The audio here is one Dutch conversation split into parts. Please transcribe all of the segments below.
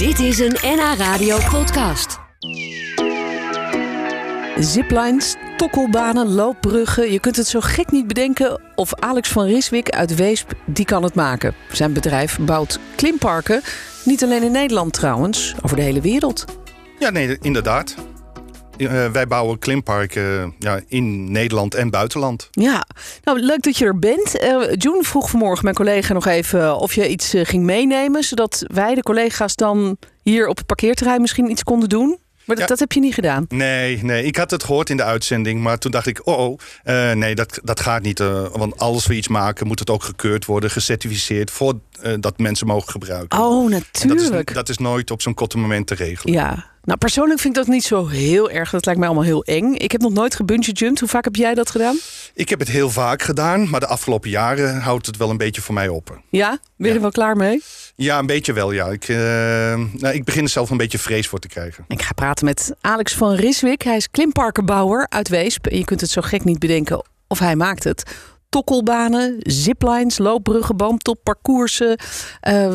Dit is een NH Radio podcast. Ziplines, tokkelbanen, loopbruggen. Je kunt het zo gek niet bedenken of Alex van Riswijk uit Weesp die kan het maken. Zijn bedrijf bouwt klimparken, niet alleen in Nederland trouwens, over de hele wereld. Ja, nee, inderdaad. Uh, wij bouwen klimparken uh, ja, in Nederland en buitenland. Ja, nou leuk dat je er bent. Uh, June vroeg vanmorgen mijn collega nog even of je iets ging meenemen, zodat wij, de collega's, dan hier op het parkeerterrein misschien iets konden doen. Maar dat, Ja. dat heb je niet gedaan. Nee, nee, ik had het gehoord in de uitzending, maar toen dacht ik, oh, oh eh, nee, dat, dat gaat niet. eh, want als we iets maken, moet het ook gekeurd worden, gecertificeerd, voordat mensen mogen gebruiken. Oh, En dat, is, natuurlijk. dat is nooit op zo'n korte moment te regelen. Ja, nou persoonlijk vind ik dat niet zo heel erg. Dat lijkt mij allemaal heel eng. Ik heb nog nooit gebungee jumped. Hoe vaak heb jij dat gedaan? Ik heb het heel vaak gedaan, maar de afgelopen jaren houdt het wel een beetje voor mij op. Ja? Ben je Ja. er wel klaar mee? Ja, een beetje wel, ja. Ik, eh, nou, ik begin er zelf een beetje vrees voor te krijgen. Ik ga praten met Alex van Riswijk. Hij is klimparkenbouwer uit Weesp. En je kunt het zo gek niet bedenken of hij maakt het. Tokkelbanen, ziplines, loopbruggen, boomtop, parcoursen. eh,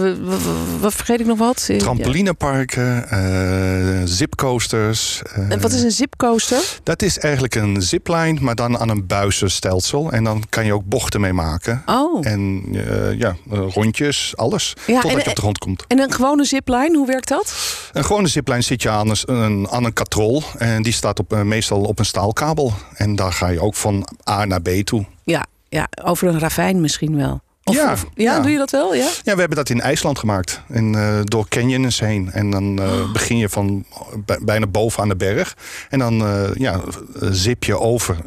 wat vergeet ik nog wat? Eh, Trampolineparken, eh, zipcoasters. En wat is een zipcoaster? Dat is eigenlijk een zipline, maar dan aan een buizenstelsel. En dan kan je ook bochten mee maken. Oh, En ja, rondjes, alles. Ja, totdat en- je op de grond komt. en een gewone zipline, hoe werkt dat? Een gewone zipline zit je aan een, aan een katrol. En die staat op, meestal op een staalkabel. En daar ga je ook van A naar B toe. Ja, ja over een ravijn misschien wel. Of, Ja, of- ja, ja. doe je dat wel? Ja? Ja, we hebben dat in IJsland gemaakt. En, eh, door canyons heen. En dan eh, begin je van bij- bijna boven aan de berg. En dan eh, ja, zip je over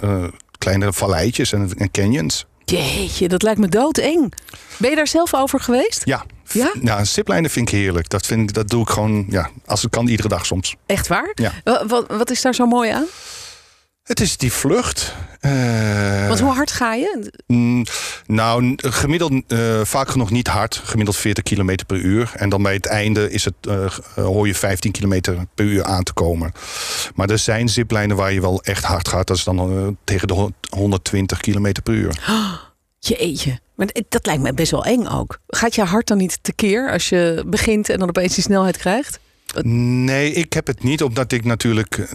kleine valleitjes en, en canyons. Jeetje, dat lijkt me doodeng. Ben je daar zelf over geweest? Ja. Ja? Ja, ziplijnen vind ik heerlijk. Dat, vind ik, dat doe ik gewoon, ja, als het kan, iedere dag soms. Echt waar? Ja. Wa- Wat, wat is daar zo mooi aan? Het is die vlucht. Eh, Want hoe hard ga je? mm, nou, gemiddeld eh, vaak genoeg niet hard. Gemiddeld 40 km per uur. En dan bij het einde is het, eh, hoor je 15 km per uur aan te komen. Maar er zijn ziplijnen waar je wel echt hard gaat. Dat is dan tegen de hon- 120 km per uur. Jeetje. Maar dat lijkt me best wel eng ook. Gaat je hart dan niet tekeer als je begint en dan opeens die snelheid krijgt? Nee, ik heb het niet, omdat ik natuurlijk eh,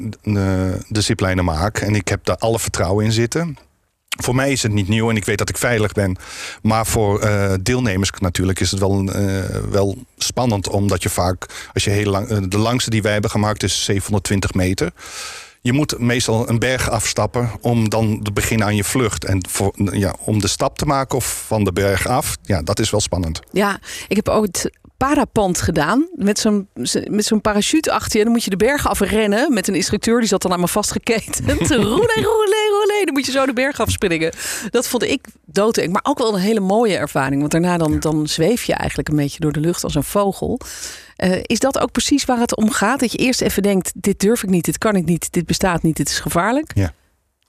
de ziplijnen maak. En ik heb daar alle vertrouwen in zitten. Voor mij is het niet nieuw en ik weet dat ik veilig ben. Maar voor eh, deelnemers natuurlijk is het wel, eh, wel spannend. Omdat je vaak, als je heel lang. de langste die wij hebben gemaakt is 720 meter. Je moet meestal een berg afstappen om dan te beginnen aan je vlucht. En voor, ja, om de stap te maken of van de berg af, ja, dat is wel spannend. Ja, ik heb ooit parapant gedaan. Met zo'n met zo'n parachute achter je. Dan moet je de bergen afrennen met een instructeur. Die zat dan aan me vastgeketend. roele, roele, roele. Dan moet je zo de berg afspringen. Dat vond ik doodeng. Maar ook wel een hele mooie ervaring. Want daarna dan, dan zweef je eigenlijk een beetje door de lucht als een vogel. Eh, is dat ook precies waar het om gaat? Dat je eerst even denkt, dit durf ik niet, dit kan ik niet, dit bestaat niet, dit is gevaarlijk. Ja.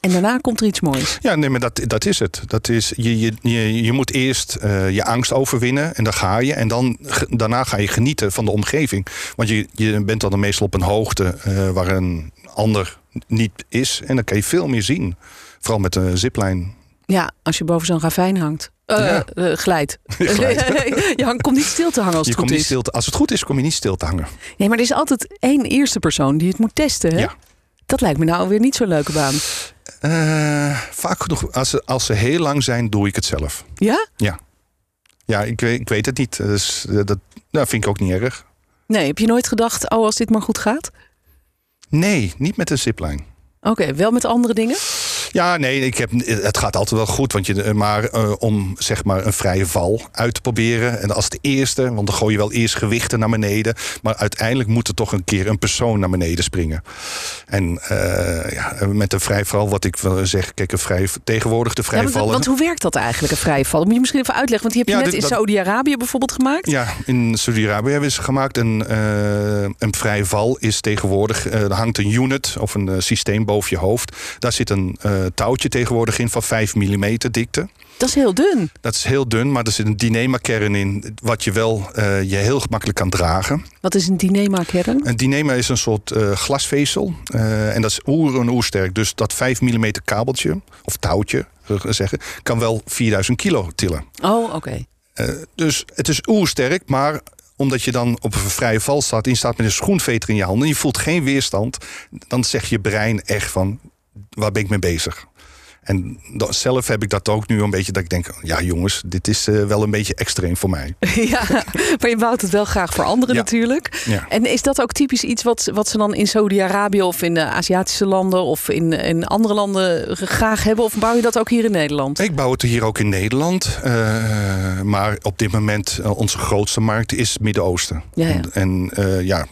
En daarna komt er iets moois. Ja, nee, maar dat, dat is het. Dat is, je, je, je, je moet eerst eh, je angst overwinnen en dan ga je. En dan, daarna ga je genieten van de omgeving. Want je, je bent dan meestal op een hoogte eh, waar een ander niet is. En dan kan je veel meer zien. Vooral met de ziplijn. Ja, als je boven zo'n ravijn hangt. Ja. eh, glijdt. Glijdt. je hangt, komt niet stil te hangen als Je het goed komt niet is. te- als het goed is, kom je niet stil te hangen. Nee, maar er is altijd één eerste persoon die het moet testen. Hè? Ja. Dat lijkt me nou weer niet zo'n leuke baan. Eh, vaak genoeg, als ze, als ze heel lang zijn, doe ik het zelf. Ja? Ja, ik, weet- ik weet het niet. Dus, eh, dat nou, vind ik ook niet erg. Nee, heb je nooit gedacht, oh, als dit maar goed gaat? Nee, niet met een ziplijn. Oké, wel met andere dingen? Ja, nee, ik heb, het gaat altijd wel goed. Want je, maar eh, om zeg maar een vrije val uit te proberen. En als de eerste, want dan gooi je wel eerst gewichten naar beneden. Maar uiteindelijk moet er toch een keer een persoon naar beneden springen. En eh, ja, met een vrije val, wat ik wil zeggen. Kijk, een vrij, tegenwoordig de Ja, vrije want, hoe werkt dat eigenlijk, een vrije val? Moet je misschien even uitleggen, want die heb je Ja, net in Saudi-Arabië bijvoorbeeld gemaakt. Ja, in Saudi-Arabië hebben ze gemaakt. Een, eh, een vrije val is tegenwoordig. eh, er hangt een unit of een eh, systeem boven je hoofd. Daar zit een eh, touwtje tegenwoordig in van 5 mm dikte. Dat is heel dun. Dat is heel dun, maar er zit een dynema-kern in. wat je wel eh, je heel gemakkelijk kan dragen. Wat is een dynema-kern? Een dynema is een soort eh, glasvezel. eh, en dat is oer en oersterk. Dus dat 5 mm kabeltje, of touwtje zeggen, kan wel 4000 kilo tillen. Oh, oké. Eh, dus het is oersterk, maar omdat je dan op een vrije val staat... en je staat met een schoenveter in je handen... en je voelt geen weerstand... dan zegt je brein echt van, waar ben ik mee bezig? En dat, zelf heb ik dat ook nu een beetje dat ik denk... ja jongens, dit is eh, wel een beetje extreem voor mij. ja, maar je bouwt het wel graag voor anderen Ja. natuurlijk. Ja. En is dat ook typisch iets wat, wat ze dan in Saudi-Arabië of in de Aziatische landen of in, in andere landen graag hebben? Of bouw je dat ook hier in Nederland? Ik bouw het hier ook in Nederland. eh, maar op dit moment uh, onze grootste markt is het Midden-Oosten. Ja. En uh, ja,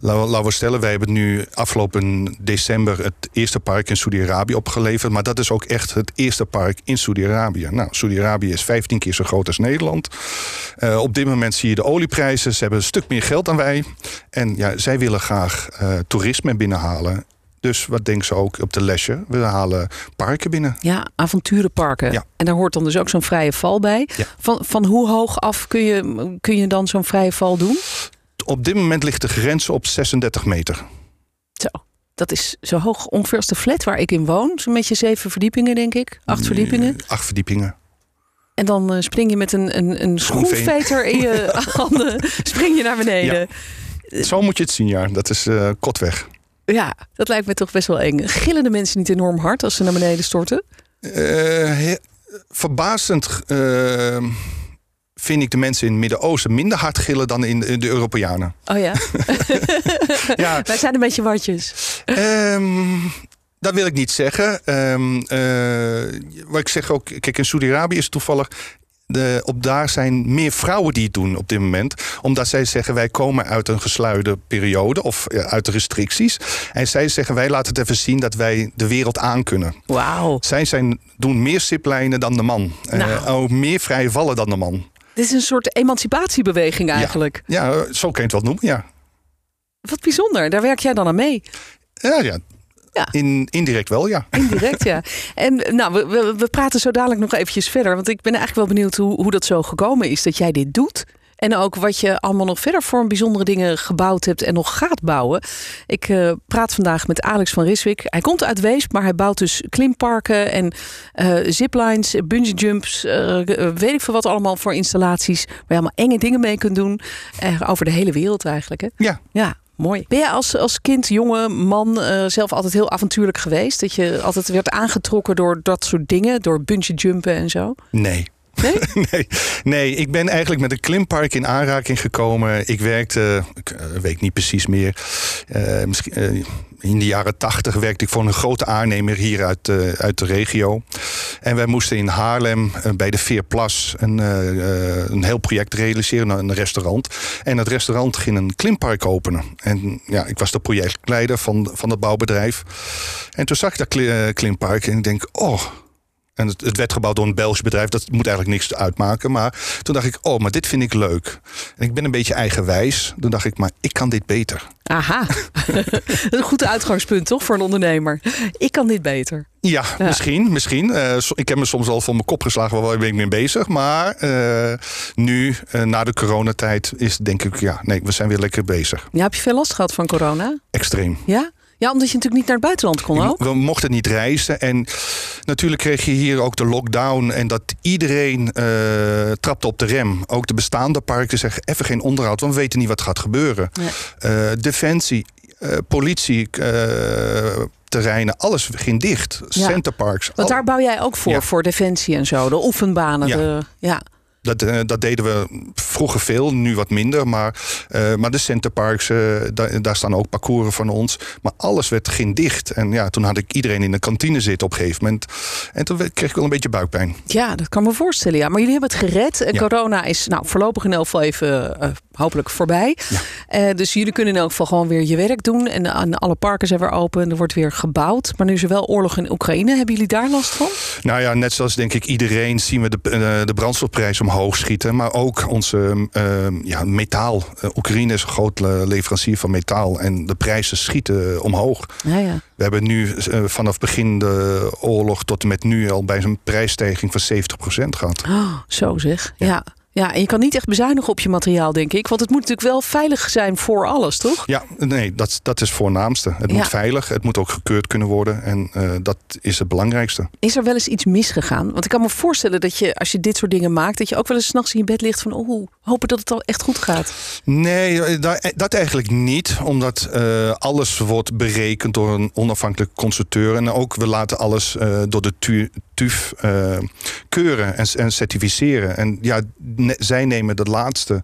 laten we, stellen, wij hebben nu afgelopen december het eerste park in Saudi-Arabië opgeleverd. Maar dat is ook echt het eerste park in Saudi-Arabië. Nou, Saudi-Arabië is 15 keer zo groot als Nederland. Uh, op dit moment zie je de olieprijzen. Ze hebben een stuk meer geld dan wij. En ja, zij willen graag uh, toerisme binnenhalen. Dus wat denken ze ook op de lesje? We halen parken binnen. Ja, avonturenparken. Ja. En daar hoort dan dus ook zo'n vrije val bij. Ja. Van, van hoe hoog af kun je, kun je dan zo'n vrije val doen? Op dit moment ligt de grens op 36 meter. Zo. Dat is zo hoog ongeveer als de flat waar ik in woon. Zo'n beetje zeven verdiepingen, denk ik. Acht verdiepingen. Acht verdiepingen. En dan uh, spring je met een, een, een schoenveter in je handen. Spring je naar beneden. Ja. Zo moet je het zien, ja. Dat is uh, kotweg. Ja, dat lijkt me toch best wel eng. Gillen de mensen niet enorm hard als ze naar beneden storten? Uh, verbazend uh, vind ik de mensen in het Midden-Oosten minder hard gillen dan in de, de Europeanen. Oh ja? ja. Wij zijn een beetje watjes. Um, dat wil ik niet zeggen. Um, uh, wat ik zeg ook, kijk, in Saudi-Arabië is het toevallig de, op daar zijn meer vrouwen die het doen op dit moment. Omdat zij zeggen, wij komen uit een gesluide periode of uit de restricties. En zij zeggen, wij laten het even zien dat wij de wereld aankunnen. Wauw. Zij zijn, doen meer ziplijnen dan de man. Nou. Uh, ook meer vrije vallen dan de man. Dit is een soort emancipatiebeweging eigenlijk. Ja, ja zo kun je het wel noemen, ja. Wat bijzonder, daar werk jij dan aan mee. Ja, ja. Ja. In, indirect wel, ja. Indirect, ja. En nou, we, we, we, praten zo dadelijk nog eventjes verder. Want ik ben eigenlijk wel benieuwd hoe, hoe dat zo gekomen is dat jij dit doet. En ook wat je allemaal nog verder voor bijzondere dingen gebouwd hebt en nog gaat bouwen. Ik uh, praat vandaag met Alex van Riswijk. Hij komt uit Weesp, maar hij bouwt dus klimparken en uh, ziplines, bungee jumps. Uh, weet ik veel wat allemaal voor installaties. Waar je allemaal enge dingen mee kunt doen. over de hele wereld eigenlijk. Hè? Ja. Ja. Mooi. Ben jij als, als kind, jonge man uh, zelf altijd heel avontuurlijk geweest? Dat je altijd werd aangetrokken door dat soort dingen? Door bungee jumpen en zo? Nee. Nee? nee, ik ben eigenlijk met een klimpark in aanraking gekomen. Ik werkte, ik uh, weet niet precies meer, uh, misschien, uh, in de jaren tachtig werkte ik voor een grote aannemer hier uit, uit de regio. En wij moesten in Haarlem bij de Veerplas een, een heel project realiseren, een restaurant. En het restaurant ging een klimpark openen. En ja, ik was de projectleider van, van het bouwbedrijf. En toen zag ik dat klimpark en ik denk, oh... En het, het, werd gebouwd door een Belgisch bedrijf. Dat moet eigenlijk niks uitmaken. Maar toen dacht ik, oh, maar dit vind ik leuk. En ik ben een beetje eigenwijs. Toen dacht ik, maar ik kan dit beter. Aha. een goed uitgangspunt, toch, voor een ondernemer? Ik kan dit beter. Ja, ja. misschien. misschien. Uh, ik heb me soms al voor mijn kop geslagen. Waar ben ik mee bezig? Maar uh, nu, uh, na de coronatijd, is denk ik, ja, nee, we zijn weer lekker bezig. Ja, heb je veel last gehad van corona? Extreem. Ja? Ja, omdat je natuurlijk niet naar het buitenland kon ook. We mochten niet reizen. En natuurlijk kreeg je hier ook de lockdown. En dat iedereen uh, trapte op de rem. Ook de bestaande parken zeggen even geen onderhoud. Want we weten niet wat gaat gebeuren. Uh, defensie, uh, politie terreinen, alles ging dicht. Ja. Centerparks. Want daar bouw jij ook voor, ja. voor defensie en zo. De oefenbanen. Ja. De, ja. Dat, dat, deden we vroeger veel, nu wat minder. Maar, uh, maar de centerparks, uh, daar, daar, staan ook parcours van ons. Maar alles werd, ging dicht. En ja, toen had ik iedereen in de kantine zitten op een gegeven moment. En toen kreeg ik wel een beetje buikpijn. Ja, dat kan me voorstellen. Ja. Maar jullie hebben het gered. Ja. Corona is nou, voorlopig in elk geval even hopelijk voorbij. Ja. dus jullie kunnen in elk geval gewoon weer je werk doen. En, en alle parken zijn weer open. Er wordt weer gebouwd. Maar nu is er wel oorlog in Oekraïne. Hebben jullie daar last van? Nou ja, net zoals denk ik iedereen zien we de, de brandstofprijs omhoog schieten. Maar ook onze uh, ja, metaal. Uh, Oekraïne is een groot leverancier van metaal. En de prijzen schieten omhoog. Ja, ja. We hebben nu uh, vanaf begin de oorlog tot en met nu al bij een prijsstijging van 70% gehad. Oh, zo zeg. ja. ja. Ja, en je kan niet echt bezuinigen op je materiaal, denk ik. Want het moet natuurlijk wel veilig zijn voor alles, toch? Ja, nee, dat, dat is het voornaamste. Het Ja. moet veilig, het moet ook gekeurd kunnen worden. En eh, dat is het belangrijkste. Is er wel eens iets misgegaan? Want ik kan me voorstellen dat je, als je dit soort dingen maakt, dat je ook wel eens 's nachts in je bed ligt van, oh, hopen dat het al echt goed gaat. Nee, eh, dat, dat eigenlijk niet. Omdat eh, alles wordt berekend door een onafhankelijk constructeur. En ook we laten alles eh, door de tu- Eh, keuren en, en certificeren. En ja, zij nemen de laatste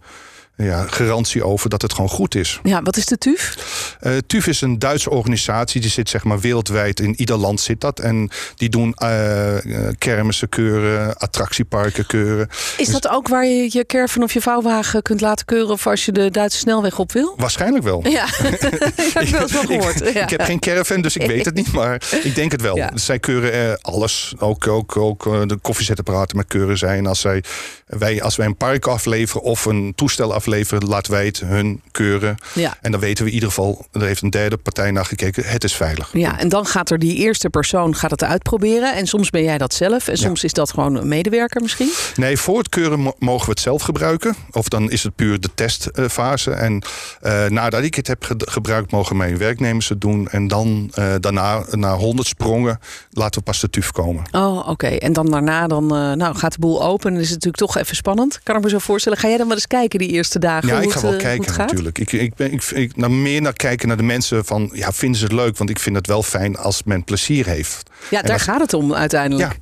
ja, garantie over dat het gewoon goed is. Ja, wat is de TUF? Eh TUF is een Duitse organisatie, die zit zeg maar wereldwijd, in ieder land zit dat. En die doen eh, kermissen keuren, attractieparken keuren. Is dat ook waar je je caravan of je vouwwagen kunt laten keuren of als je de Duitse snelweg op wil? Waarschijnlijk wel. Ja, dat heb ik wel gehoord. Ik, ja. ik heb geen caravan, dus ik weet het niet, maar ik denk het wel. Ja. Zij keuren alles, ook, ook, ook de koffiezetapparaten met keuren zijn. Als, zij, wij, als wij een park afleveren of een toestel afleveren, laten wij het hun keuren. Ja. En dan weten we in ieder geval, er heeft een derde partij naar gekeken, het is veilig. Ja, en dan gaat er die eerste persoon gaat het uitproberen. En soms ben jij dat zelf. En soms is dat gewoon een medewerker misschien. Nee, voor het keuren mo- mogen we het zelf gebruiken. Of dan is het puur de testfase. En eh, nadat ik het heb ge- gebruikt, mogen mijn werknemers het doen. En dan eh, daarna, na 100 sprongen, laten we pas de TUF komen. Oh, oké. En dan daarna dan, eh, nou, gaat de boel open. Dan is het natuurlijk toch even spannend. Kan ik me zo voorstellen. Ga jij dan wel eens kijken die eerste dagen? Ja, ik ga wel eh, kijken natuurlijk. Ik, ik ben ik, ik, nou, meer naar kijken naar de mensen van, ja, vinden ze het leuk? Want ik vind het wel fijn als men plezier heeft. Ja, En daar als- gaat het om uiteindelijk. Ja.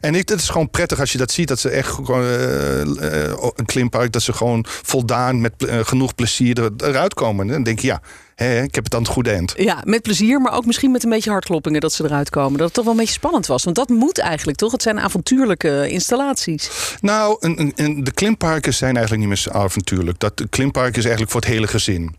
En ik, het is gewoon prettig als je dat ziet. Dat ze echt gewoon eh, eh, een klimpark, dat ze gewoon voldaan met eh, genoeg plezier er, eruit komen. En dan denk je, ja, hè, ik heb het aan het goede eind. Ja, met plezier, maar ook misschien met een beetje hartkloppingen dat ze eruit komen. Dat het toch wel een beetje spannend was. Want dat moet eigenlijk toch? Het zijn avontuurlijke installaties. Nou, een, een- de klimparken zijn eigenlijk niet meer zo avontuurlijk. Dat de klimpark is eigenlijk voor het hele gezin.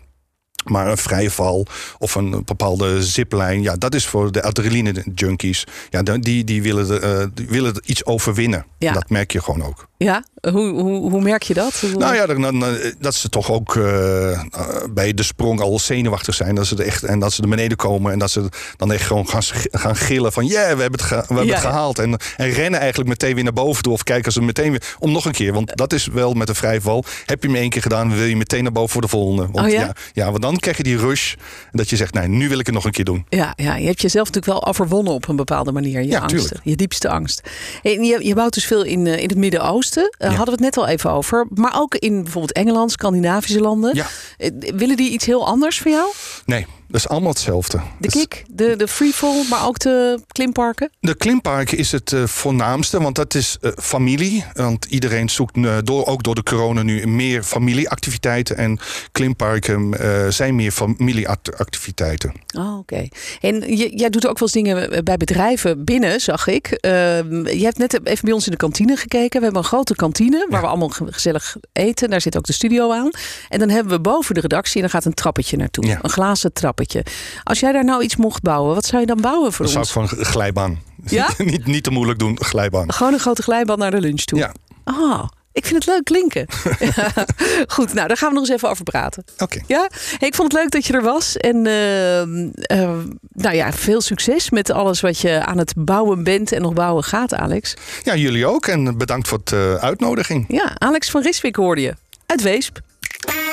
Maar een vrije val of een bepaalde ziplijn, ja, dat is voor de adrenaline junkies. Ja, die, die, willen, eh, die willen iets overwinnen. Ja. Dat merk je gewoon ook. Ja, hoe, hoe, hoe merk je dat? Hoe- Nou ja, eh, dat ze toch ook eh, eh, bij de sprong al zenuwachtig zijn. Dat ze er echt, en dat ze er beneden komen en dat ze dan echt gewoon gaan, gaan gillen van... ja, we hebben het, we hebben Ja, het gehaald. En, en rennen eigenlijk meteen weer naar boven toe. Of kijken ze meteen weer om nog een keer. Want dat is wel met een vrijval. Heb je hem één keer gedaan, wil je meteen naar boven voor de volgende. Want Oh ja? ja? Ja, want dan krijg je die rush. Dat je zegt, nee, nu wil ik het nog een keer doen. Ja, ja, je hebt jezelf natuurlijk wel overwonnen op een bepaalde manier. Je Ja, angsten, tuurlijk. je diepste angst. En je, je bouwt dus veel in, in het Midden-Oosten. Hadden we het net al even over. Maar ook in bijvoorbeeld Engeland, Scandinavische landen. Ja. Eh, Willen die iets heel anders van jou? Nee, dat is allemaal hetzelfde. De kick, de, de freefall, maar ook de klimparken? De klimparken is het eh, voornaamste, want dat is eh, familie. Want iedereen zoekt, eh, door, ook door de corona nu, meer familieactiviteiten. En klimparken zijn meer familieactiviteiten. Oh, oké. En je, jij doet ook wel eens dingen bij bedrijven binnen, zag ik. Ehm, je hebt net even bij ons in de kantine gekeken. We hebben een grote kantine waar Ja. we allemaal ge- gezellig eten. Daar zit ook de studio aan. En dan hebben we boven de redactie en dan gaat een trappetje naartoe. Ja. Een glazen Als jij daar nou iets mocht bouwen, wat zou je dan bouwen voor Dan zou ik ons? van een glijbaan. Ja? niet, niet te moeilijk doen, glijbaan. Gewoon een grote glijbaan naar de lunch toe. Ja, Ah, ik vind het leuk klinken. Goed, nou daar gaan we nog eens even over praten. oké. Ja, hey, ik vond het leuk dat je er was. En ehm, eh, nou ja, veel succes met alles wat je aan het bouwen bent en nog bouwen gaat, Alex. Ja, jullie ook. En bedankt voor de uitnodiging. Ja, Alex van Riswijk hoorde je. Uit Weesp.